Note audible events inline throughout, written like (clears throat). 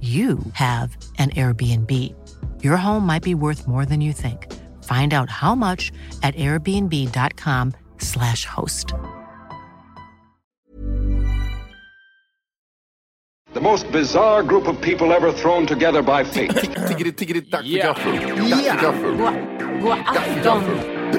you have an Airbnb. Your home might be worth more than you think. Find out how much at airbnb.com/slash host. The most bizarre group of people ever thrown together by fate. Tiggeri, tiggeri, dack för Ja. gaffel. Dack för gaffel. God, god afton! Det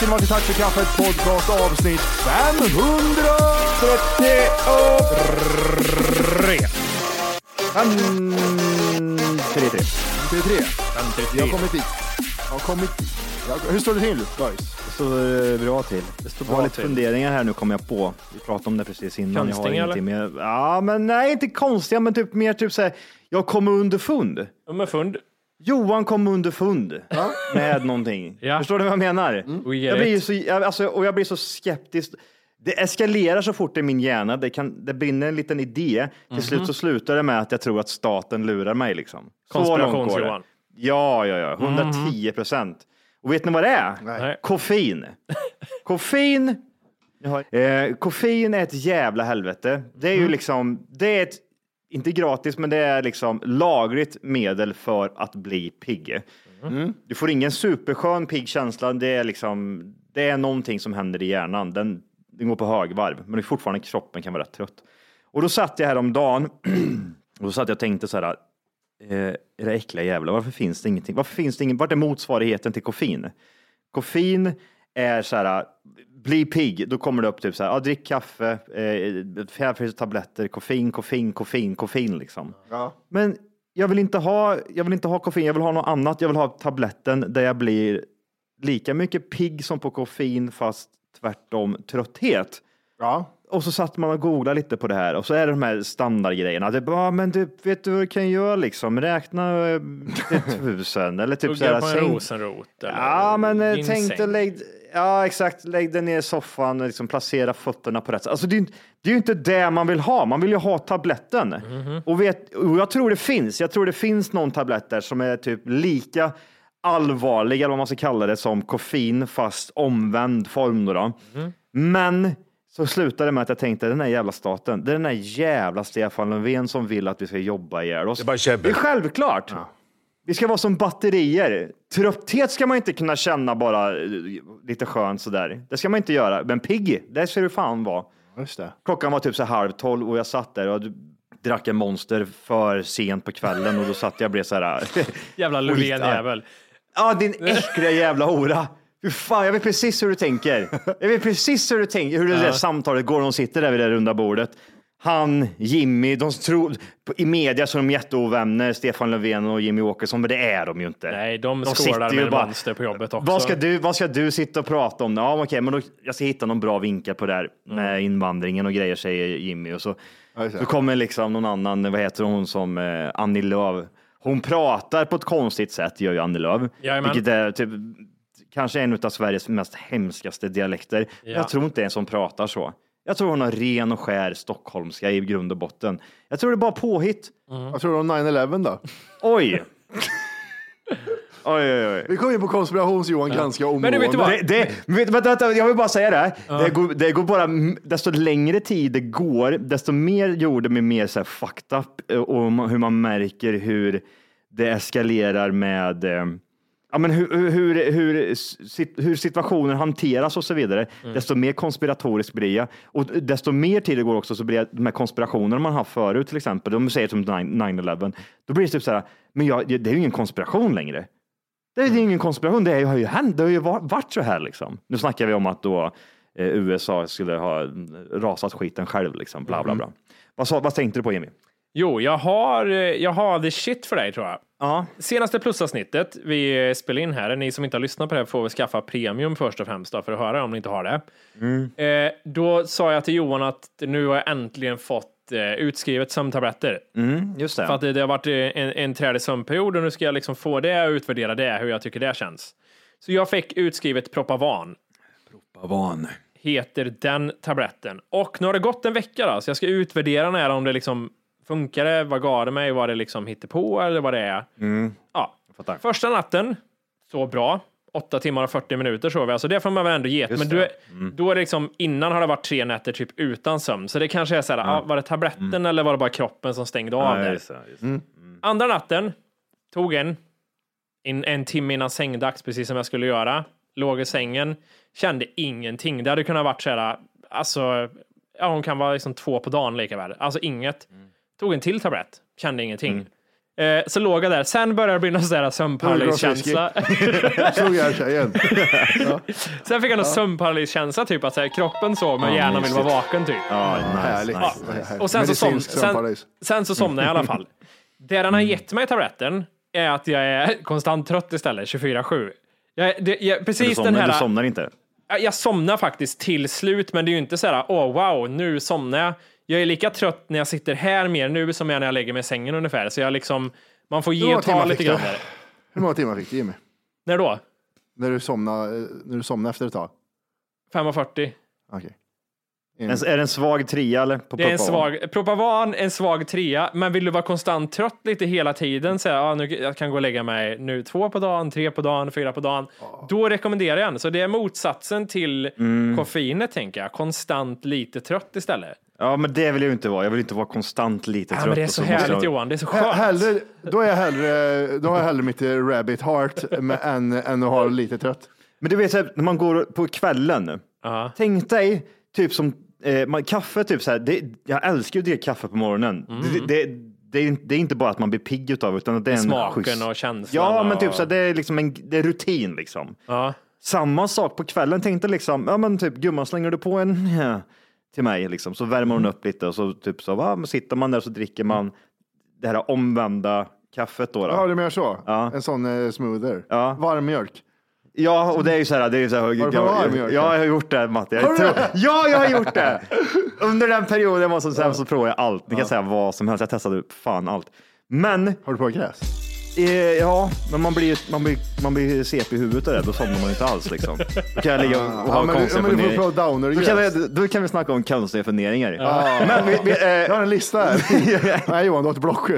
Välkomna till Martin Tack för kaffet podcast avsnitt 533. 533. 33. Jag har kommit dit. Jag har kommit dit. Jag, hur står det till guys? Det står eh, bra till. Det står Bra bra lite till. funderingar här nu kommer jag på. Vi pratade om det precis innan. Jag har Konstiga, ingenting mer. Ja, men nej, inte konstiga, men typ mer typ såhär. Jag kommer underfund. Underfund. Johan kom underfund med någonting. Ja. Förstår du vad jag menar? Get Jag blir så, jag- alltså, och jag blir så skeptisk. Det eskalerar så fort i min hjärna. Det, kan, det brinner en liten idé. Till Mhm. slut så slutar det med att jag tror att staten lurar mig. Liksom. Så långt går det. Konspirations-Johan. Ja, ja, ja. 110 procent. Och vet ni vad det är? Nej. Koffein. (laughs) Koffein. Eh, koffein är ett jävla helvete. Det är ju liksom, det är ett, inte gratis, men det är liksom lagligt medel för att bli pigg. Du får ingen superskön pigg känsla. Det är liksom, det är någonting som händer i hjärnan. Den, den går på högvarv, men det är fortfarande kroppen kan vara rätt trött. Och då satt jag här om dagen (clears throat) och då satt jag och tänkte så här. Eh, era äckliga jävlar, varför finns det ingenting? Varför finns det ingen? Vart är motsvarigheten till koffein? Koffein är så här, bli pigg, då kommer det upp typ så här, ja, drick kaffe, eh, tabletter, koffein, koffein, koffein, koffein liksom. Ja. Men jag vill inte ha, jag vill inte ha koffein, jag vill ha något annat. Jag vill ha tabletten där jag blir lika mycket pigg som på koffein fast tvärtom trötthet. Ja. Och så satt man och googlade lite på det här och så är det de här standardgrejerna. Det bara, men du vet du vad du kan göra liksom? Räkna eh, till (laughs) tusen eller typ så Tugga här. på en rosenrot. Ja, men eh, tänk dig lägg, ja exakt, lägg dig ner i soffan och liksom placera fötterna på rätt sätt. Alltså det är, det är ju inte det man vill ha. Man vill ju ha tabletten. Mhm. Och, vet, och jag tror det finns. Jag tror det finns någon tablett där som är typ lika allvarlig, eller vad man ska kalla det, som koffein fast omvänd form. Då då. Mhm. Men så slutade det med att jag tänkte den här jävla staten, det är den här jävla Stefan Löfven som vill att vi ska jobba ihjäl oss. Det är bara käbbel. Det är självklart. Vi ska vara som batterier. Trötthet ska man inte kunna känna bara eh, lite skönt sådär. Det ska man inte göra. Men pigg, det ska du fan vara. Just det. Klockan var typ så halv tolv och jag satt där och drack en monster för sent på kvällen och då satt jag och blev så här. (laughs) Jävla (laughs) Löfven-jävel. Ja, din äckliga jävla hora. Fan, jag vet precis hur du tänker. Jag vet precis hur du tänker, hur det där samtalet går. De sitter där vid det runda bordet. Han, Jimmy, de tror, i media så är de jätteovänner, Stefan Löfven och Jimmy Åkesson, men det är de ju inte. Nej, de, De skålar med bara- monster på jobbet också. Vad ska, du, vad ska du sitta och prata om? Ja, okej, men då, jag ska hitta någon bra vinkel på det här med invandringen och grejer, säger Jimmy. Och så, så kommer liksom någon annan, vad heter hon som, eh, Annie Lööf. Hon pratar på ett konstigt sätt, gör ju Annie Lööf. Jajamän. Vilket är typ, kanske en av Sveriges mest hemskaste dialekter. Ja. Jag tror inte ens hon pratar så. Jag tror hon har ren och skär stockholmska i grund och botten. Jag tror det är bara påhitt. Vad tror du om 9-11 då? Oj! oj, oj, oj. Vi kom in på konspirations-Johan ganska omgående. Men du vet vad? Det, det, vänta, vänta, jag vill bara säga det. här. Det, går, det går bara, desto längre tid det går, desto mer gjorde mig mer så här fucked up eh, och hur man märker hur det eskalerar med eh, Ja, men hur, hur, hur, hur, sit- hur situationen hanteras och så vidare, desto mer konspiratoriskt blir jag. Och desto mer tid det går också så blir jag, de här konspirationerna man haft förut, till exempel, de säger som 9-11, då blir det typ så här, men jag, det är ju ingen konspiration längre. Det är ju ingen konspiration, det har ju hänt, det har ju va- varit så här liksom. Nu snackar vi om att då eh, USA skulle ha rasat skiten själv, liksom, bla bla bla. Vad, sa, vad tänkte du på Jimmy? Jo, jag har, eh, jag har the shit för dig tror jag. Ja. Senaste plusavsnittet vi eh, spelar in här, ni som inte har lyssnat på det får väl skaffa premium först och främst då, för att höra om ni inte har det. Eh, då sa jag till Johan att nu har jag äntligen fått eh, utskrivet sömntabletter. Mm, just det. För att det, det har varit eh, en, en trädig sömnperiod och nu ska jag liksom få det och utvärdera det, hur jag tycker det känns. Så jag fick utskrivet Propavan. Van. heter den tabletten. Och nu har det gått en vecka då, så jag ska utvärdera när om det liksom funkar det, vad gav det mig, vad det liksom hittar på eller vad det är. Ja. fattar. Första natten, så bra. 8 timmar och 40 minuter sov jag, så det får man väl ändå ge. Men du, då är det liksom, innan har det varit tre nätter typ utan sömn, så det kanske är så här, ah, var det tabletten eller var det bara kroppen som stängde av Ja, det? just det, just det. Andra natten, tog en, in, en timme innan sängdags, precis som jag skulle göra. Låg i sängen, kände ingenting. Det hade kunnat varit så här, alltså, ja, hon kan vara liksom två på dagen lika väl. Alltså inget. Tog en till tablett, kände ingenting. Eh, så låg jag där. Sen började det bli någon sån där sömnparalyskänsla. Slog (laughs) jag tjejen. Sen fick jag någon sömnparalyskänsla, typ att så här, kroppen sov men hjärnan vill vara vaken typ. Ja, nice, Härligt. nice. Och sen så, som, sen, sen så somnade jag i alla fall. Det den har gett mig tabletten är att jag är konstant trött istället, 24-7. Jag, det, jag, Du, precis den somnar, här, du somnar inte? Ja, jag somnar faktiskt till slut, men det är ju inte så här, åh wow, nu somnar jag. Jag är lika trött när jag sitter här mer nu som jag är när jag lägger mig i sängen ungefär. Så jag liksom, man får ge och ta lite grann där. Hur många timmar fick du Jimmy? När då? När du somnade, när du somnade efter ett tag? 5.40. Okej. En, är det en svag trea eller? På Det är en svag, Propavan, en svag trea, men vill du vara konstant trött lite hela tiden, här, ja, nu, jag kan gå och lägga mig nu två på dagen, tre på dagen, fyra på dagen, då rekommenderar jag den. Så det är motsatsen till Mm. koffeinet, tänker jag. Konstant lite trött istället. Ja, men det vill jag ju inte vara. Jag vill inte vara konstant lite Ja, trött. men det är så måste härligt jag- Johan, det är så skönt. Hellre, då, är jag hellre, då har jag hellre mitt rabbit heart med, än, än att ha lite trött. Men du vet, så när man går på kvällen. Ja. Tänk dig, typ som eh, man, kaffe, typ så här, det, jag älskar ju att dricka kaffe på morgonen. Det, det, det, är, inte- det är inte bara att man blir pigg utav utan att det är en Smaken schysst- och känslan Ja, men och- typ så här, det är liksom en det är rutin liksom. Ja. Samma sak på kvällen. Tänkte liksom, ja men typ gumman slänger du på en ja, till mig liksom, så värmer hon upp lite och så typ så, va, sitter man där så dricker man det här omvända kaffet då. då. Ja, du menar så? Ja. En sån eh, smoother. Ja. Varm mjölk. Ja, och det är ju så här, det är ju så här, jag, jag, mjölk? jag har gjort det Matte. Jag tror, ja, jag har gjort det. Under den perioden jag var som sämst så provade jag allt. Ni kan säga vad som helst. Jag testade fan allt. Men, Har du provat gräs? Eh, ja, men man blir, man blir, man blir CP i huvudet av det. Då somnar man inte alls liksom. Då kan jag ligga och Ja, ha ja, konstiga men får funderingar. downer Då kan, vi, då kan vi snacka om konstiga funderingar. Men, vi, vi, Jag eh, har en lista här. (laughs) Nej Johan, du har ett block.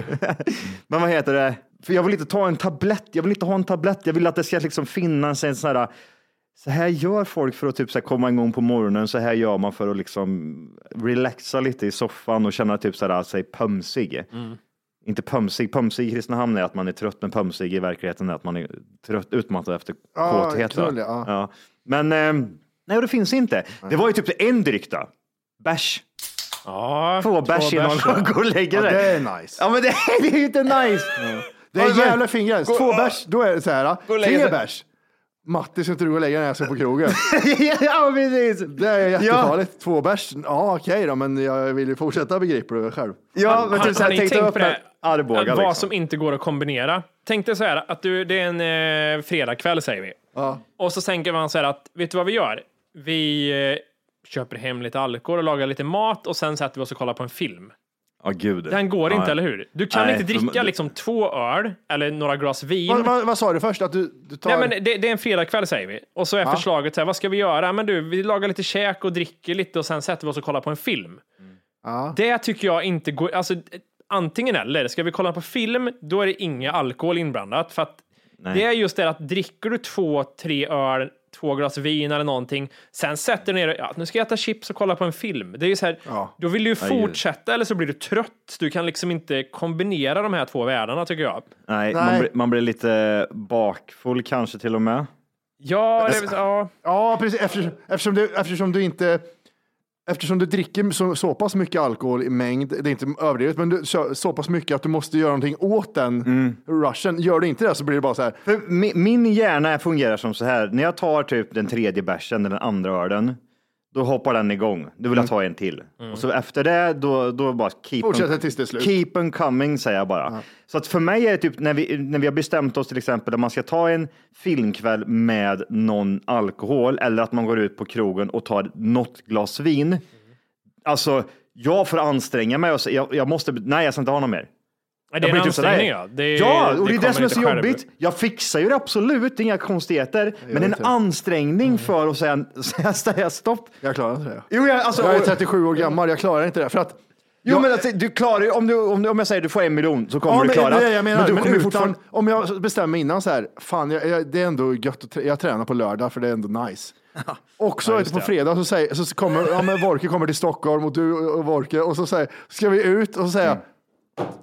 men vad heter det? För jag vill inte ta en tablett. Jag vill inte ha en tablett. Jag vill att det ska liksom finnas en sån här så här gör folk för att typ så här komma igång på morgonen. Så här gör man för att liksom relaxa lite i soffan och känna typ så här, sig pömsig. Inte pömsig. Pömsig i Kristinehamn är att man är trött, men pömsig i verkligheten är att man är trött, utmattad efter Ja, kåthet. knull, ja. Men eh, nej, det finns inte. Det var ju typ en dryck då. Bärs. Ja, Två bärs innan man går och lägger Ja, sig. det är nice. Ja, men det, det är ju inte nice. Det är Ja, en jävla fin gräns. Två bärs, då är det så här. Tre bärs. Matti, ska inte du gå och lägga dig när jag ska på krogen? (laughs) ja, precis. Det är jättefarligt. Två bärs, ja okej då, men jag vill ju fortsätta begriper du själv. Ja, men Har, typ så har här, ni tänkt på det? Arboga. Vad liksom. som inte går att kombinera. Tänk dig så här att du, det är en eh, fredagkväll säger vi. Ja. Och så tänker man så här att, vet du vad vi gör? Vi eh, köper hem lite alkohol och lagar lite mat och sen sätter vi oss och kollar på en film. Ja, gud. Den går ja. inte, eller hur? Du kan Nej, inte dricka liksom två öl eller några glas vin. Vad, vad, vad sa du först? Att du, du tar... Nej, men det, det är en fredagkväll säger vi. Och så är Ja. förslaget så här, vad ska vi göra? Men du, vi lagar lite käk och dricker lite och sen sätter vi oss och kollar på en film. Ja. Det tycker jag inte går, alltså antingen eller. Ska vi kolla på film, då är det inga alkohol inblandat. För att Nej. det är just det att dricker du två, tre öl, två glas vin eller någonting, sen sätter du ner ja, nu ska jag äta chips och kolla på en film. Det är ju så här, Ja. då vill du ju fortsätta eller så blir du trött. Du kan liksom inte kombinera de här två världarna tycker jag. Nej, Nej. Man, blir, man blir lite bakfull kanske till och med. Ja, det, ja. Ja, precis. Eftersom, eftersom, du, eftersom du inte... Eftersom du dricker så, så pass mycket alkohol i mängd, det är inte överdrivet, men du, så, så pass mycket att du måste göra någonting åt den Mm. rushen. Gör du inte det så blir det bara så här. För min, min hjärna fungerar som så här, när jag tar typ den tredje bärsen, eller den andra ölen, då hoppar den igång. Då vill jag ta en till. Och så efter det, då, då bara keep Fortsätter tills det är slut. keep on coming, säger jag bara. Så att för mig är det typ när vi, när vi har bestämt oss till exempel att man ska ta en filmkväll med någon alkohol eller att man går ut på krogen och tar något glas vin. Alltså, jag får anstränga mig och säga, jag, jag måste, nej jag ska inte ha något mer. Det är Jag en ansträngning ja. Det, ja, och det, är det som är så själv. jobbigt. Jag fixar ju det absolut, inga konstigheter. Men en inte. ansträngning för att säga, säga, säga stopp. Jag klarar inte det. Jo, jag, alltså, Jag är och- 37 år gammal, jag klarar inte det. För att, jo men alltså, du klarar ju, om, du, om, du- om jag säger du får en miljon så kommer Ja, du klara det är det jag menar. Men du Men, kommer utan, fortfarande... om jag bestämmer innan så här, fan, jag, jag, det är ändå gött att jag tränar på lördag för det är ändå nice. Och så Ja, på det. fredag så, säger, så kommer ja, men Vorke kommer till Stockholm och du och Vorke och så säger ska vi ut och så säger jag Mm.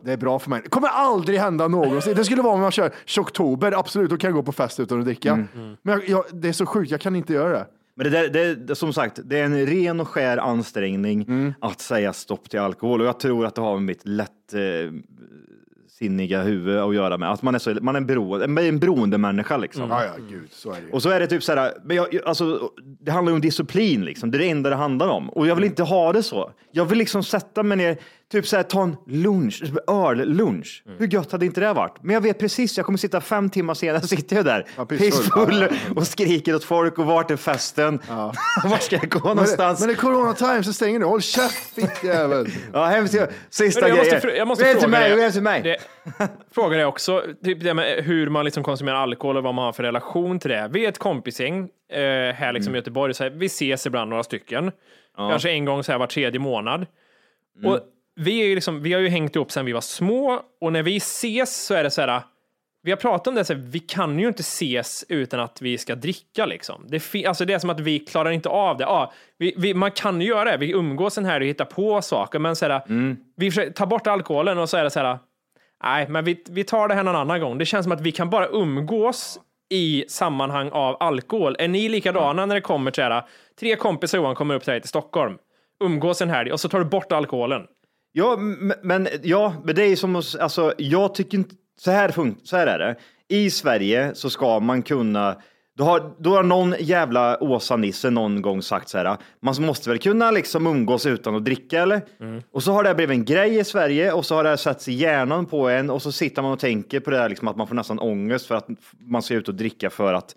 Det är bra för mig. Det kommer aldrig hända någonsin. Det skulle vara om man kör oktober, absolut, då kan jag gå på fest utan att dricka. Mm. Men jag, jag, det är så sjukt, jag kan inte göra det. Men det, där, det, som sagt, det är en ren och skär ansträngning Mm. att säga stopp till alkohol. Och jag tror att det har med mitt lätt eh, huvud att göra med. Att man är, så, man är en, beroende, en, en beroende människa liksom. Ja, ja, gud, så är det. Och så är det typ så här, men jag, jag- alltså, det handlar ju om disciplin liksom. Det är det enda det handlar om. Och jag vill inte ha det så. Jag vill liksom sätta mig ner, typ så här, ta en lunch, öl-lunch. Hur gött hade inte det varit? Men jag vet precis, jag kommer sitta fem timmar senare, (laughs) sitter jag där, Ja, pissfull. Ja, och skriker åt folk och vart är festen? (laughs) Vart ska jag gå Men det, någonstans? men det är corona time så stänger du. Håll käft fittjävel. (laughs) Ja, hemskt. Sista Men jag måste, grejen. fr- jag måste Väl till fråga mig, dig. till mig. Det, fråga dig också, typ det med hur man liksom konsumerar alkohol och vad man har för relation till det. Vi är ett kompisgäng eh, här liksom i Göteborg, så här, vi ses ibland några stycken. Kanske en gång så här var tredje månad. Och vi, är liksom, vi har ju hängt ihop sedan vi var små och när vi ses så är det så här, vi har pratat om det, så här, vi kan ju inte ses utan att vi ska dricka liksom. Det, alltså det är som att vi klarar inte av det. Ja, vi, vi, man kan ju göra det, vi umgås en här och hittar på saker, men så här, vi försöker ta bort alkoholen och så är det så här, nej, men vi, vi tar det här någon annan gång. Det känns som att vi kan bara umgås i sammanhang av alkohol. Är ni likadana när det kommer till det här, tre kompisar Johan kommer upp till dig till Stockholm, umgås en helg och så tar du bort alkoholen. Ja, men, ja, men det är som att, alltså, jag tycker inte, så här, fun- så här är det. I Sverige så ska man kunna, då har, då har någon jävla Åsa-nisse någon gång sagt så här, man måste väl kunna liksom umgås utan att dricka eller? Och så har det blivit en grej i Sverige och så har det här satts i hjärnan på en och så sitter man och tänker på det här liksom att man får nästan ångest för att man ska ut och dricka för att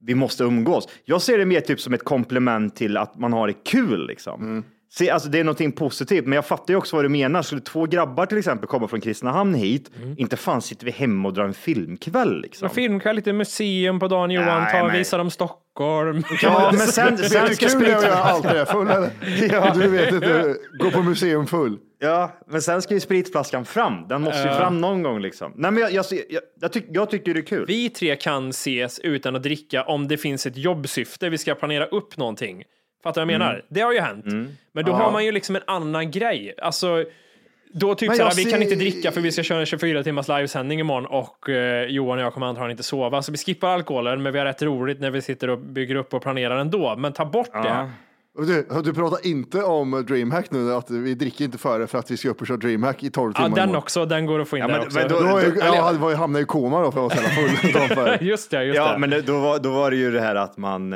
vi måste umgås. Jag ser det mer typ som ett komplement till att man har det kul liksom. Se, alltså det är någonting positivt, men jag fattar ju också vad du menar. Skulle två grabbar till exempel komma från Kristinehamn hit, inte fan sitter vi hemma och drar en filmkväll liksom. En filmkväll, lite museum på dagen Johan, Nej, ta och visa dem Stockholm. Ja, men sen, sen Vet ska kul att göra allt det där full eller? (laughs) Ja. Du vet inte, gå på museum full. Ja, men sen ska ju spritflaskan fram. Den måste ju fram någon gång liksom. Nej, men jag, jag, jag, jag, tyck, jag tycker det är kul. Vi tre kan ses utan att dricka om det finns ett jobbsyfte, vi ska planera upp någonting. Fattar du vad jag menar? Mm. Det har ju hänt. Men då har man ju liksom en annan grej. Alltså, då typ såhär, jag vi kan ser- inte dricka för vi ska köra en 24 timmars livesändning imorgon och eh, Johan och jag kommer antagligen inte sova. Så vi skippar alkoholen, men vi har rätt roligt när vi sitter och bygger upp och planerar ändå. Men ta bort det. Och Du, du pratar inte om DreamHack nu, att vi dricker inte före för att vi ska upp och köra DreamHack i 12 Ja, timmar den imorgon. också, den går att få in Ja, där men- också. men Då var ju, Eller- jag var hamnat i koma då för att vara så jävla full (laughs) just det, just Ja, det. men det, då, var, då var det ju det här att man...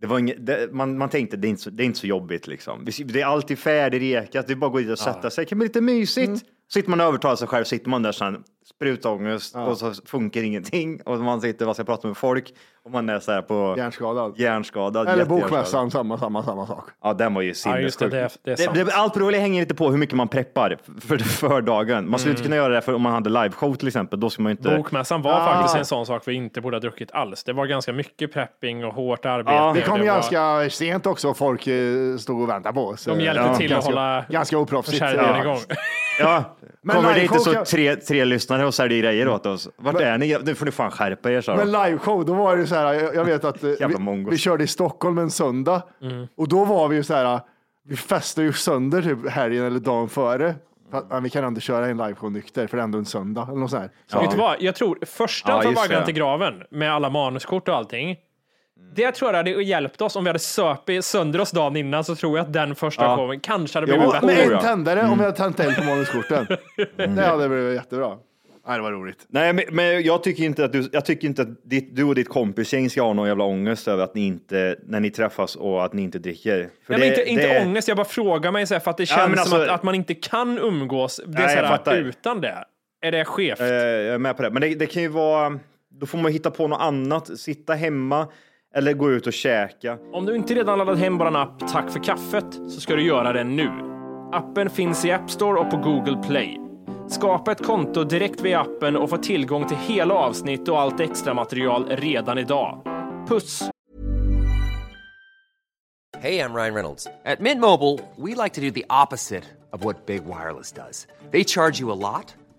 Det var inget, det, man, man tänkte det är, inte så, det är inte så jobbigt liksom. Det är alltid färdigrekat, det är bara att gå dit och sätta sig. Det kan bli lite mysigt. Sitter man och övertalar sig själv, sitter man där sen, sprutångest och så funkar ingenting och man sitter och ska prata med folk och man är så här på Hjärnskadad. hjärnskadad. Eller bokmässan, samma, samma, samma sak. Ja, den var ju Ja, sinnessjuk. just det, det det. Det, det, allt beror hänger lite på hur mycket man preppar för, för dagen. Man skulle inte kunna göra det för om man hade liveshow till exempel. Då ska man inte... Bokmässan var faktiskt en sån sak vi inte borde ha druckit alls. Det var ganska mycket prepping och hårt arbete. Ja, Det kom var- ganska sent också, folk eh, stod och väntade på oss. De hjälpte Ja. till att ganska, hålla Ganska oproffsigt. Ja. igång. Ja, Men kommer det inte så kan- tre, tre lyssnare och säljer grejer åt oss? Vart är ni? Nu får ni fan skärpa er, sa Men liveshow, då var det så här, jag, jag vet att eh, (laughs) vi, vi körde i Stockholm en söndag och då var vi ju så här, vi festade ju sönder typ helgen eller dagen före. Men vi kan ändå köra en liveshow nykter för det är ändå en söndag eller något så här. Så Vet du vad? Jag tror första Ja, från vaggan till graven med alla manuskort och allting. Det tror jag hade hjälpt oss om vi hade söpit sönder oss dagen innan så tror jag att den första Ja. showen kanske hade Jo, blivit men bättre. med en ja. tändare om vi hade tänt eld på manuskorten. (laughs) Det hade blivit jättebra. Nej, det var roligt. Nej, men, men jag tycker inte att, du, jag tycker inte att ditt, du och ditt kompisgäng ska ha någon jävla ångest över att ni inte, när ni träffas och att ni inte dricker. För Nej, men inte, inte det- ångest, jag bara frågar mig så här, för att det Ja, känns som alltså- att, att man inte kan umgås. Det är Nej, så jag här, utan det. Är det skevt? Eh, jag är med på det. Men det, det kan ju vara, då får man hitta på något annat, sitta hemma eller gå ut och käka. Om du inte redan laddat hem vår app Tack för kaffet så ska du göra det nu. Appen finns i App Store och på Google Play. Skapa ett konto direkt via appen och få tillgång till hela avsnitt och allt extra material redan idag. Puss! Hey, I'm Ryan Reynolds. At Mint Mobile, we like to do the opposite of what Big Wireless does. They charge you a lot,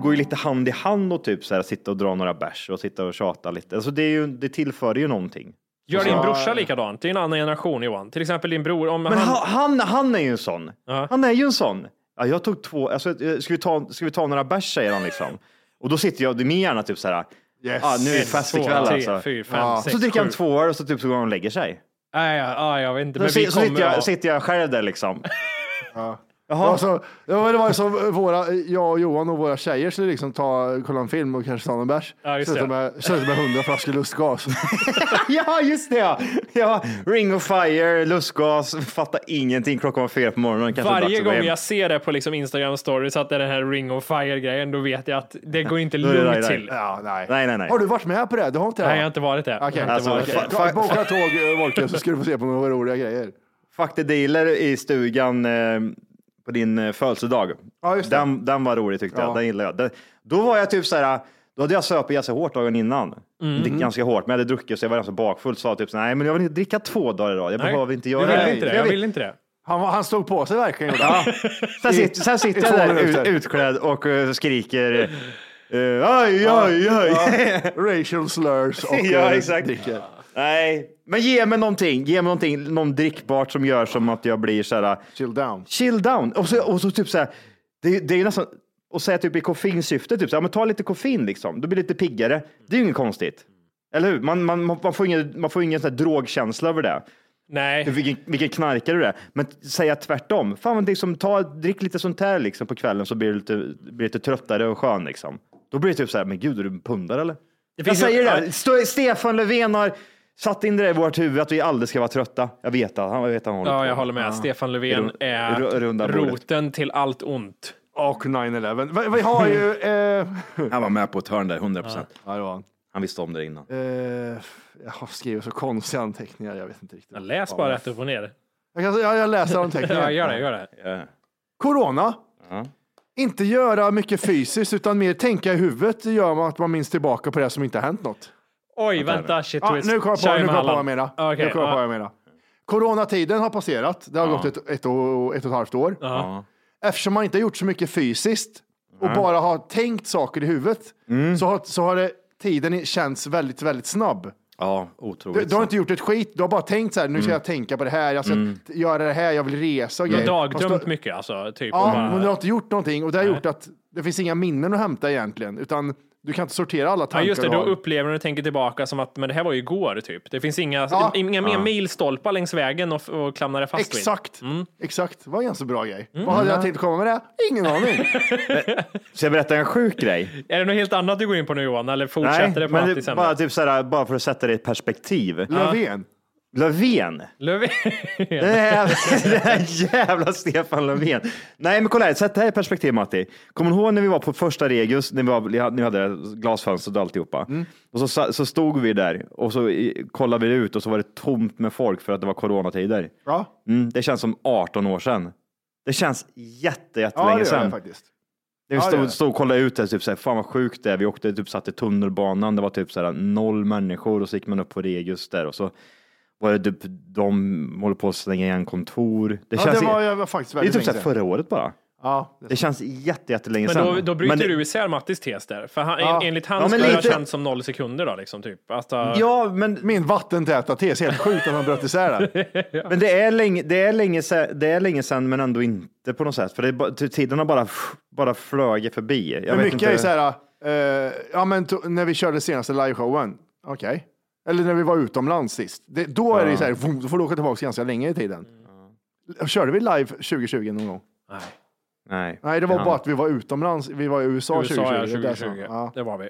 Det går ju lite hand i hand och typ så här, sitta och dra några bärs och sitta och tjata lite. Alltså det, är ju, det tillför ju någonting. Gör din brorsa likadant? Det är en annan generation Johan. Till exempel din bror. Om Men han... han, han, han är ju en sån. Ja. Han är ju en sån. Ja, jag tog två, alltså, eh, ska, vi ta, ska vi ta några bärs säger han liksom. Och då sitter jag, det är min hjärna typ så här. Yes. Ja, nu är det fest ikväll alltså. fyra, fem, Ja. sex, Så dricker han två öl och så typ så går han och lägger sig. Nej, ja, ja, jag vet inte. Så, Men vi si- så sitter, jag, ja. sitter jag själv där liksom. (laughs) Ja, så, ja, men det var ju som våra, jag och Johan och våra tjejer skulle liksom ta, kolla en film och kanske ta en bärs. Ja, just Sluta det. med, med hundra flaskor lustgas. (laughs) ja, just det ja. ja. Ring of fire, lustgas, fattar ingenting. Klockan var fyra på morgonen. Kanske Varje gång jag ser det på liksom Instagram stories att det är den här ring of fire grejen, då vet jag att det går inte (laughs) det lugnt till. Ja, nej. Nej, nej, nej. Har du varit med på det? Du har inte det? Nej, jag har inte varit det. Okej, Jag har inte Alltså, varit det. Ja, Boka tåg, eh, Volker, så ska du få se på några roliga grejer. Fuck the dealer i stugan eh, på din eh, födelsedag. Ja, just det. Den, den var rolig tyckte Ja. jag. Den gillade jag. Den, då var jag typ så här, då hade jag söpit ganska hårt dagen innan. Mm. Inte ganska hårt, men jag hade druckit så jag var ganska bakfull. Så sa typ så nej men jag vill inte dricka två dagar idag. Jag Nej, behöver inte göra vill det. inte det. Jag Jag vill- inte det. Han, han stod på sig verkligen. Ja. (laughs) Sen, sitter, sen sitter jag där ut, utklädd och eh, skriker eh, aj, aj, aj. (laughs) Racial slurs och Ja, eh, exakt. dricker. Nej, men ge mig någonting. Ge mig någonting, någon drickbart som gör som att jag blir så här, Chill down. chill down. Och så, och så typ så här, det, det är ju nästan, och säga typ i koffeinsyfte, typ så här, men ta lite koffein liksom, då blir det lite piggare. Det är ju inget konstigt. Eller hur? Man, man, man får ingen, man får ingen sån här drogkänsla över det. Nej. Vilken, vilken knarkare du är. Men säga tvärtom. Fan, men liksom, ta, drick lite sånt här liksom, på kvällen så blir du lite, blir lite tröttare och skön. Liksom. Då blir det typ så här, men gud, är du en pundare eller? jag säger det, här. Stå- Stefan Löfven har satt in det i vårt huvud att vi aldrig ska vara trötta. Jag vet att han vet att han håller Ja, på. jag håller med. Stefan Löfven är ru- runda bordet. roten till allt ont. Och 9-11. Vi, vi har ju... (laughs) Eh, Han var med på ett hörn där, 100 procent. ja, det var han. Han visste om det innan. Eh, jag har skrivit så konstiga anteckningar, jag vet inte riktigt. Jag läs bara rätt upp och ner. Jag, kan, jag, jag läser Ja, anteckningar. gör det, gör det. Ja. Corona. Ja. Inte göra mycket fysiskt utan mer tänka i huvudet gör man att man minns tillbaka på det som inte har hänt något. Oj, vänta, shit twist. nu kommer jag på, nu jag på vad jag menar. Okej, nu kommer jag på vad jag menar. Coronatiden har passerat. Det har gått ett, ett, och, ett och ett halvt år. Eftersom man inte har gjort så mycket fysiskt och bara har tänkt saker i huvudet Mm. så, har, så har det, tiden känts väldigt, väldigt snabb. Ja, Du, otroligt. du har inte gjort ett skit, du har bara tänkt så här, nu ska jag tänka på det här, jag ska t- göra det här, jag vill resa och Du har grejer. dagdrömt mycket alltså. Typ, Ja, bara- men du har inte gjort någonting och det har gjort att det finns inga minnen att hämta egentligen, utan du kan inte sortera alla Ja, tankar just det, du då upplever du och tänker tillbaka som att men det här var ju igår typ. Det finns inga, Ja. inga mer milstolpar längs vägen och, och klamra dig fast vid. Exakt, Mm. exakt. Det var en ganska bra grej. Vad hade jag tänkt komma med det? Ingen aning. (laughs) Ska jag berätta en sjuk grej? Är det något helt annat du går in på nu Johan? Eller fortsätter det på men det, bara, typ såhär, bara för att sätta det i ett perspektiv. Löfven. Löfven. Löfven. Det här, (laughs) det här jävla Stefan Löfven. Nej men kolla här, sätt det här i perspektiv Matti. Kommer du ihåg när vi var på första Regus, när vi var, ni hade glasfönster och alltihopa. Och så, så stod vi där och så kollade vi ut och så var det tomt med folk för att det var coronatider. Ja, Mm, det känns som 18 år sedan. Det känns jätte, ja jättelänge det gör det sedan. faktiskt. Vi Ja, det gör stod, det. stod och kollade ut det, typ såhär, fan vad sjukt det är. Vi åkte typ satt i tunnelbanan, det var typ såhär, noll människor och så gick man upp på Regus där och så var det typ, de håller på att stänga igen kontor. Det, Ja, känns, det var, det, jag var faktiskt är väldigt typ länge såhär sedan. förra året bara. Ja, det Det känns jätte, jättelänge Men sedan. då, då bryter Men det- du isär Mattis tes där. För han, Ja. enligt Ja, han men skulle det ha lite- känts som noll sekunder då liksom typ. Alltså, Ja, men, Min vattentäta tes, helt sjukt att han bröt isär det. (laughs) men det, är länge, det, är länge sedan, det är länge sedan, men ändå inte på något sätt. För det är, bara- tiden har bara, bara flögit förbi. Jag Men vet mycket inte. är så här, eh, ja men när vi körde senaste liveshowen, okej. Eller när vi var utomlands sist. Det, då är det så här, vroom, då får du åka tillbaka ganska länge i tiden. Körde vi live 2020 någon gång? nej. Nej. Nej, det var Ja. bara att vi var utomlands. Vi var i USA, USA 2020. ja, det är där 2020. som- Ja. Det var vi.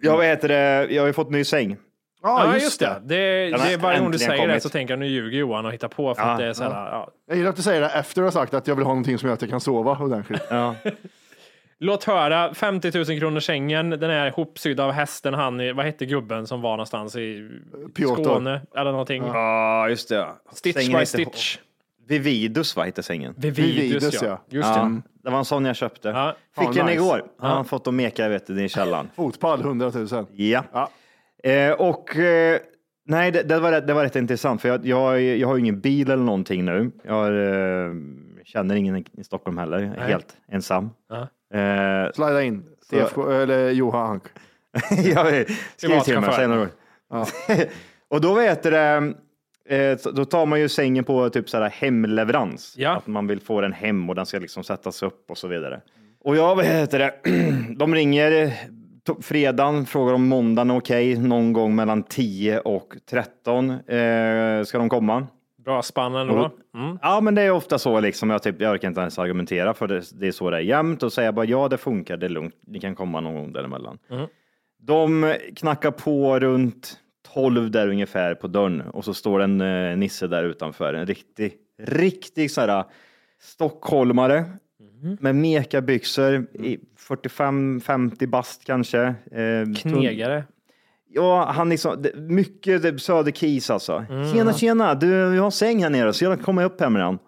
Jag vet det, jag har ju fått ny säng. Ja, Ja, just, det. det. Det, det är varje gång du säger det kommit. så tänker jag nu ljuger Johan och hittar på för Ja, att det är så här, ja. Jag gillar att du säger det efter att du har sagt att jag vill ha någonting som gör att jag kan sova ordentligt. Ja. (laughs) Låt höra, 50 000 kronor sängen, den är ihopsydd av hästen, han, vad hette gubben som var någonstans i Piotr. Skåne eller någonting. Ja, just det. Stitch Sängen by Stitch. Vividus, vad heter sängen? Vividus, Vividus, ja. ja. Just det. Ja, det var en sån jag köpte. Ja. Fick Ja, den nice. igår. Han har fått dem meka vet du, i källaren. Fotpall, 100 000. Ja. Ja. Eh, och eh, nej, det, det, var, rätt- det var rätt intressant för jag, jag, jag har ju ingen bil eller någonting nu. Jag har, eh, känner ingen i Stockholm heller. Är helt ensam. Ja. Eh, Slida in. TFK, eller Johan. (laughs) jag skriver till mig säg några ord. (laughs) och då vet det, eh, så- då tar man ju sängen på typ så här hemleverans. Ja. Att man vill få den hem och den ska liksom sättas upp och så vidare. Och jag vet det, (clears throat) de ringer eh, fredagen, frågar om måndagen är okej, någon gång mellan 10 och 13 eh, ska de komma. Bra spann ändå. Mm. Ja, men det är ofta så liksom. Jag, typ, jag orkar inte ens argumentera för det, det är så det är jämt och säga bara ja, det funkar, det är lugnt. Ni kan komma någon gång däremellan. De knackar på runt 12 där ungefär på dörren och så står en eh, nisse där utanför. En riktig, riktig så här stockholmare med mekabyxor i 45-50 bast kanske. Eh, Knegare. Ja, han liksom, mycket söderkis alltså. Tjena, tjena, du, vi har en säng här nere, så jag kommer upp här med den.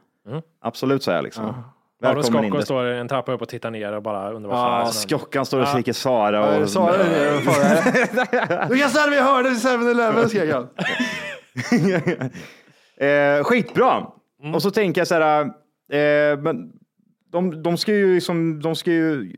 Absolut, sa jag liksom. Aron Välkommen in. Står en trappa upp och tittar ner och bara undrar vad fan Ja, är det? Skockan står och skriker Sara. Och, Jag sa det, vad fan är det? Du kan ställa vid hörnet i 7-Eleven (laughs) skrek han. (laughs) Eh, skitbra. Mm. Och så tänker jag så här, eh, men de, de, ska ju liksom, de ska ju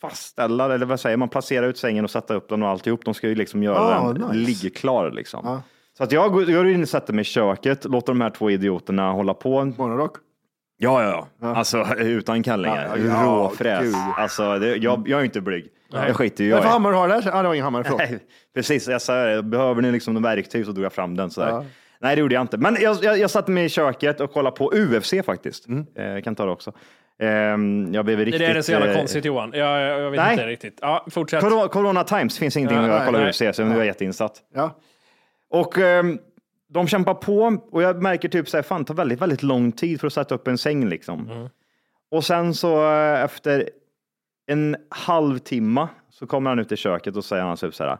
fastställa, eller vad säger man, placera ut sängen och sätta upp den och alltihop. De ska ju liksom göra Ah, den nice. ligger klar liksom. Ja. Så att jag går in och sätter mig i köket, låter de här två idioterna hålla på. Morgonrock. Ja, ja, ja. Alltså utan kallingar. Ja, ja, Råfräs. gud. Alltså, det, jag, jag är inte blyg. Jag skiter ju jag för i. hammare har du där? Ja, det var ingen hammare. Förlåt. Nej, precis, jag sa det. Behöver ni liksom någon verktyg så drog jag fram den. Sådär. Ja. Nej, det gjorde jag inte. Men jag, jag, jag satte mig i köket och kollade på UFC faktiskt. Mm. Eh, kan ta det också. Ehm, jag blev Det riktigt... är det så jävla eh, konstigt Johan. Jag, jag, jag vet Nej. inte riktigt. Ja, fortsätt. Corona, corona Times finns ingenting Ja, att göra. nej, Kolla nej. UFC, så nu är jag jätteinsatt. Ja. Och ehm, de kämpar på och jag märker typ så här, fan, det tar väldigt, väldigt lång tid för att sätta upp en säng liksom. Mm. Och sen så eh, efter en halvtimme så kommer han ut i köket och säger han typ så här.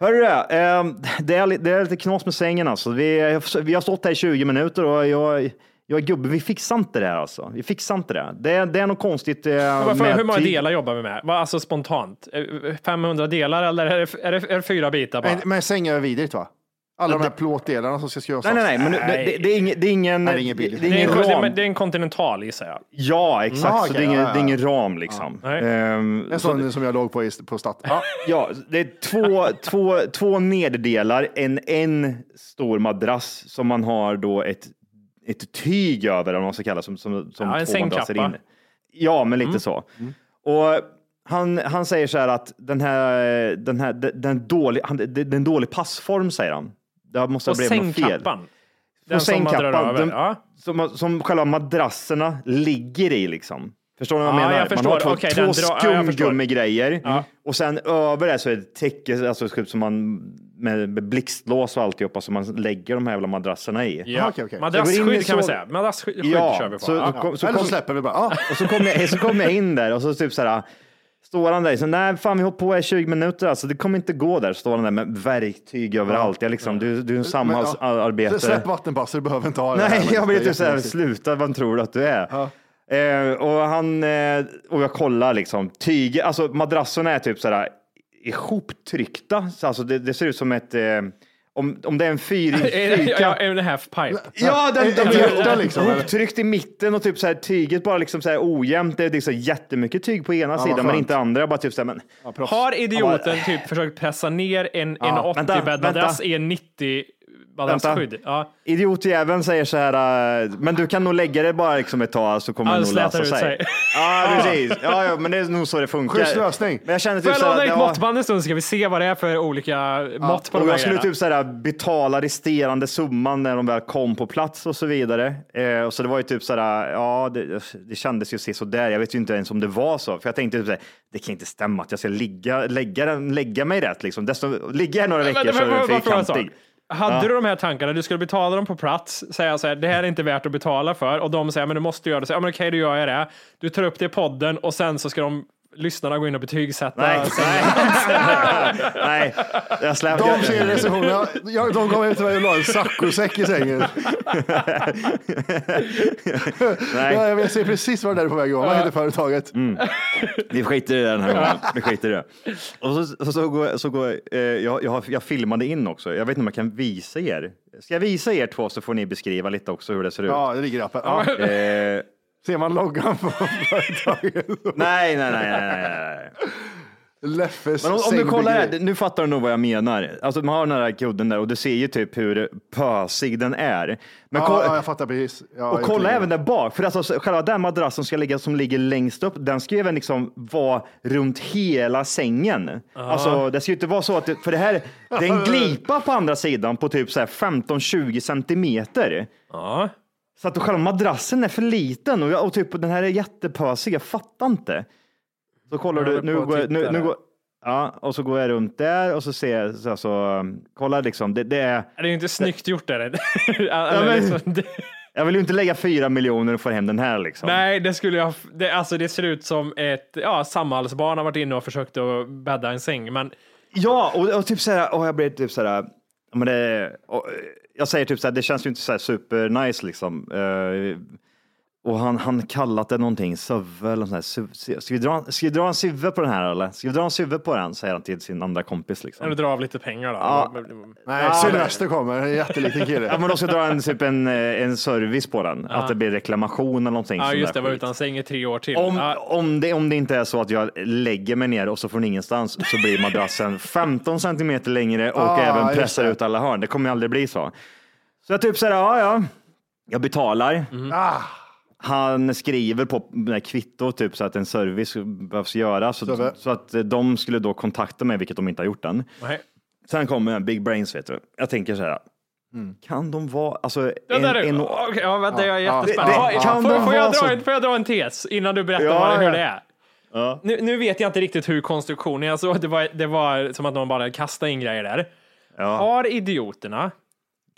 Hörru, eh, det, är, li- det är lite knas med sängen alltså. Vi, vi har stått här i 20 minuter och jag, Jag är gubbe, vi fixar inte det här alltså. Vi fixar inte det. Det är, det är något konstigt eh, Varför, med hur många delar jobbar vi med? Alltså spontant? Eh, 500 delar eller är det, är det, är det fyra bitar bara? Men, men sängar är vidrigt va? Alla de här plåtdelarna som ska skruvas Nej, nej, nej, men det, det, det, är ingen, det är ingen, Nej, det är ingen det är Det det, ram. det är en kontinental gissar jag. Ja, exakt. Ja, så det, är ingen, ja, ja, det är ingen ram liksom. Nej. Ehm, En så sån som jag låg på i, på Stat. Ja. Ja, det är två, två, två nederdelar, en, en stor madrass som man har då ett, ett tyg över, eller vad man ska kalla som, som, som Ja, en sängkappa. in. Ja, men lite Mm. så. Och han, han säger så här att den här, den här, den, den dålig, han, det, det är en dålig passform, säger han. Det måste ha blivit något fel. sängkappan. Den På som man drar sängkappan, över. den- Ja. Som, som själva madrasserna ligger i liksom. Förstår ni vad jag Ja, menar? jag förstår. Man har två, den två ja, skumgummigrejer Ja. och sen över det så är det täcke, alltså typ som man med, blixtlås och alltihopa som man lägger de här jävla madrasserna i. Ja. in i Madrassskydd kan vi så- säga. Madrassskydd kör vi Ja, på. så, Ja. kom, så, Eller så kom, släpper vi bara. Ja. och så kom, jag, så kom jag in där och så typ så här, står han där, så, nej fan vi har på i 20 minuter alltså, det kommer inte gå där. Står han där med verktyg överallt. Jag liksom, du, du är en Samhallsarbetare. Släpp vattenpass, du behöver inte ha det. Nej, här. (laughs) jag blir typ såhär, Jättekonstigt. sluta, vad tror du att du är? Eh, och han, eh, och jag kollar liksom, tyget, alltså madrasserna är typ såhär ihoptryckta, så alltså det, det ser ut som ett, eh, om, om det är en fyr, (laughs) Ja, fyrkant. en half pipe. Ja, den, En- den, en hjärta den, liksom? Ihoptryckt i mitten och typ så här tyget bara liksom så här ojämnt. Det är liksom jättemycket tyg på ena sidan men inte andra. Bara typ så här, men Har idioten typ försökt pressa ner en, en Ja, 80 vänta, bäddmadrass vänta. i en 90 madrassskydd? Ja. Idiotjäveln säger så här, äh, men du kan nog lägga det bara liksom ett tag så kommer Ja, det nog lösa sig. sig. (laughs) Ja, precis. Ja, ja, men det är nog så det funkar. Schysst lösning. Men jag känner Får typ jag så låna ditt ja, måttband en stund så ska vi se vad det är för olika mått på de och här jag skulle typ så här, betala resterande summan när de väl kom på plats och så vidare. Eh, och så det var ju typ så här, ja, det, det kändes ju se så där. Jag vet ju inte ens om det var så, för jag tänkte typ så här, det kan inte stämma att jag ska ligga, lägga, lägga mig rätt liksom. Desto, ligga här några veckor Men- så är men- vad får jag fyrkantig. Hade du de här tankarna, du skulle betala dem på plats, säga så här, det här är inte värt att betala för och de säger, men du måste göra det. Så, ja, men okej, då gör jag det. Du tar upp det i podden och sen så ska de lyssnarna gå in och betygsätta. Nej, Sen- nej, (laughs) nej, jag släpper. De ser recensionerna. Jag- De gav ut mig och la en saccosäck i sängen. Nej. Ja, jag ser precis var det är på väg att. Vad heter företaget? Vi skiter i det den här gången. Vi skiter i det. Och så, så, så går, så går eh, jag, jag, jag filmade in också. Jag vet inte om jag kan visa er. Ska jag visa er två så får ni beskriva lite också hur det ser ut. Ja, det ligger i appen. Ja. Eh, Ser man loggan på (laughs) företaget? nej, nej, nej, nej, nej, nej. Leffes Men om, om du kollar här, nu fattar du nog vad jag menar. Alltså man har den här kudden där och du ser ju typ hur pösig den är. Men Ja, kolla- ja, jag fattar precis. Ja, Och kolla även där bak, för alltså själva den madrassen ska ligga, som ligger längst upp, den ska ju även liksom vara runt hela sängen. Alltså det ska ju inte vara så att, det, för det här, det är en glipa på andra sidan på typ så här 15-20 centimeter. Ja. Så att själva madrassen är för liten och, jag, och typ den här är jättepösig, jag fattar inte. Så kollar du, nu går, nu, nu där. går, ja, och så går jag runt där och så ser jag, så, alltså, kolla liksom, det, det är, Det är ju inte snyggt gjort. Är det? (laughs) Ja, men- liksom, det, jag vill ju inte lägga fyra miljoner och få hem den här liksom. nej, det skulle jag... Det, alltså, det ser ut som ett... Ja, Samhallsbarn har varit inne och försökt att bädda en säng, men Ja, och, och typ så här, och jag blir typ så här, ja, men det, och, jag säger typ så här, det känns ju inte så här super nice liksom. Eh, och han, han kallat det någonting, suve eller något sånt där. Ska vi, dra, ska vi dra en suve på den här eller? Ska vi dra en suve på den? Säger han till sin andra kompis liksom. eller dra av lite pengar då. Ja. Nej, Ja, Sylvester kommer. En jätteliten kille. (laughs) Ja, men de ska dra en, typ en, eh, en service på den, att det blir reklamation eller någonting. Ja, just det, var utan säng i tre år till. Om, ja. om, det, om det inte är så att jag lägger mig ner och så från ingenstans så blir madrassen 15 centimeter längre och Ah, även pressar ut alla hörn. Det kommer ju aldrig bli så. Så jag typ säger, ja, ja, jag betalar. Ah, Han skriver på det här kvittot typ så att en service behövs göras så, Så- att de skulle då kontakta mig, vilket de inte har gjort än. Nej. Sen kommer Big Brains, vet du. Jag tänker så här, kan de vara, alltså, Ja, där är, en, en, okej, ja, vänta, jag är Ja, jättespänd. det- Ja, kan får, de får, jag vara dra så- en, får jag dra en tes innan du berättar Ja, vad, hur ja. det är? Nu, nu vet jag inte riktigt hur konstruktionen att det var, det var som att någon bara kastade in grejer där. Ja. Har idioterna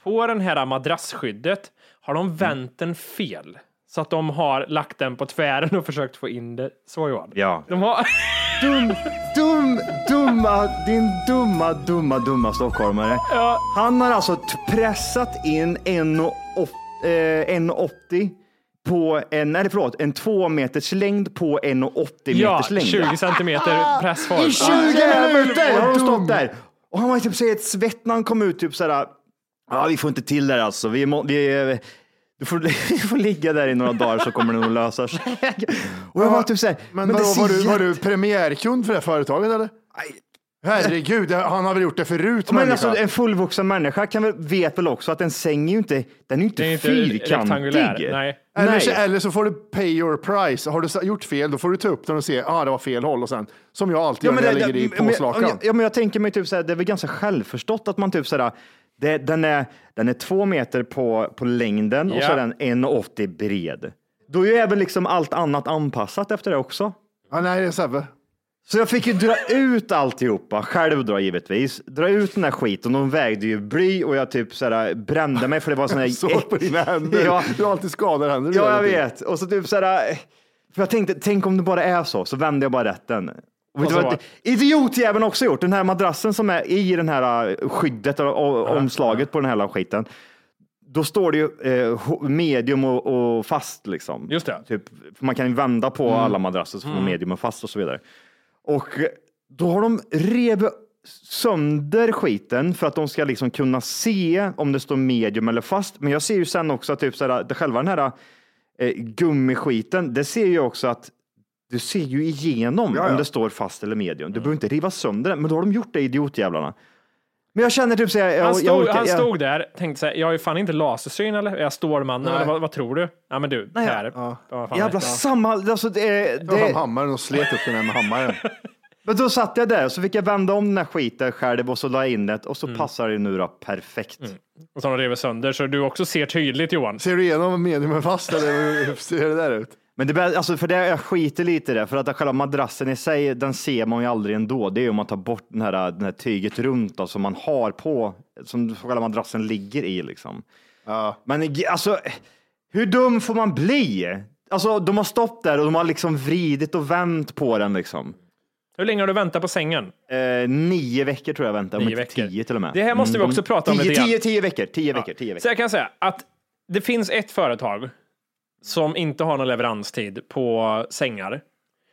på den här madrassskyddet, har Mm. de vänt den fel? Så att de har lagt den på tvären och försökt få in det så Johan? Ja. De har... Dum, dum, dumma, din dumma, dumma, dumma stockholmare. Ja. Han har alltså pressat in en och åt- eh, 1,80 på en, nej förlåt, en två meters längd på 1,80 Ja, meters längd. 20 centimeter pressform. I 20 minuter har de stått där. Och han var typ så helt svett när han kom ut. Typ såhär, ja vi får inte till det här alltså. Vi, må, vi, du, får, (laughs) du får ligga där i några dagar så kommer det nog lösa sig. (laughs) Och jag var typ såhär, Men, det vadå, var, du, var du premiärkund för det här företaget eller? Herregud, han har väl gjort det förut Men människa. alltså, en fullvuxen människa kan väl, vet väl också att en säng är ju inte, den är ju inte, Det är inte fyrkantig. Nej. Eller, så, Nej. eller så får du pay your price. Har du gjort fel, då får du ta upp den och se, ah, det var fel håll och sen, som jag alltid gör när jag ligger i men- påslakan. Ja, men jag tänker mig typ så här, det är väl ganska självförstått att man typ så här, det, den, är, den är två meter på, på längden och så Ja. är den 1,80 bred. Då är ju även liksom allt annat anpassat efter det också. Ja, nej, det är Sebbe. Så jag fick ju dra ut alltihopa, själv då givetvis. Dra ut den här skiten, de vägde ju bly och jag typ så här brände mig för det var sån här... (laughs) Så på dina händer. Ja. Du har alltid skadade händer. Ja, jag vet. Och så typ så här, för jag tänkte, tänk om det bara är så, så vände jag bara rätten. Vet du vad idiotjäveln också gjort? Den här madrassen som är i den här uh, skyddet och, omslaget på den här skiten. Då står det ju eh, medium och, och fast liksom. Just det. Typ, man kan ju vända på alla madrasser så får man medium och fast och så vidare. Och eh, då har de revit sönder skiten för att de ska liksom kunna se om det står medium eller fast. Men jag ser ju sen också att typ själva den här eh, gummiskiten, det ser ju också att du ser ju igenom Ja, ja. om det står fast eller medium. Du behöver inte riva sönder den, men då har de gjort det, idiotjävlarna. Men jag känner typ så här, jag, Han, jag stod, orkar- han jag- stod där tänkte så här, jag har ju fan inte lasersyn eller? Är jag Stålmannen eller vad, vad tror du? Ja men du, Nej, Per. ja. fan Jävla samma, alltså det, Jag fram det, hammaren och slet upp den här med hammaren. (laughs) Men då satt jag där och så fick jag vända om den här skiten själv och så la jag in det och så Mm. passar det nu då perfekt. Och så har de sönder så du också ser tydligt Johan. Ser du igenom mediumen fast eller hur ser det där ut? Men det, alltså för det, jag skiter lite i det, för att själva madrassen i sig, den ser man ju aldrig ändå. Det är ju om man tar bort den här, den här tyget runt då, som man har på, som själva madrassen ligger i liksom. Ja. Men alltså, hur dum får man bli? Alltså, de har stått där och de har liksom vridit och vänt på den liksom. Hur länge har du väntat på sängen? Eh, nio veckor tror jag väntar, om Nio inte veckor. tio till och med. Det här måste vi också de- prata om tio, lite grann. tio, tio veckor, tio veckor, tio Så veckor. jag kan säga att det finns ett företag som inte har någon leveranstid på sängar.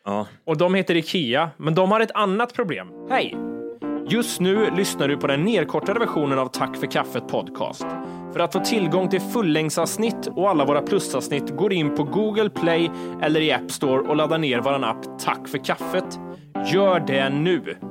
Ja. Och de heter Ikea, men de har ett annat problem. Hej! Just nu lyssnar du på den nedkortade versionen av Tack för kaffet podcast. För att få tillgång till fullängdsavsnitt och alla våra plusavsnitt går in på Google Play eller i App Store och laddar ner vår app Tack för kaffet. Gör det nu!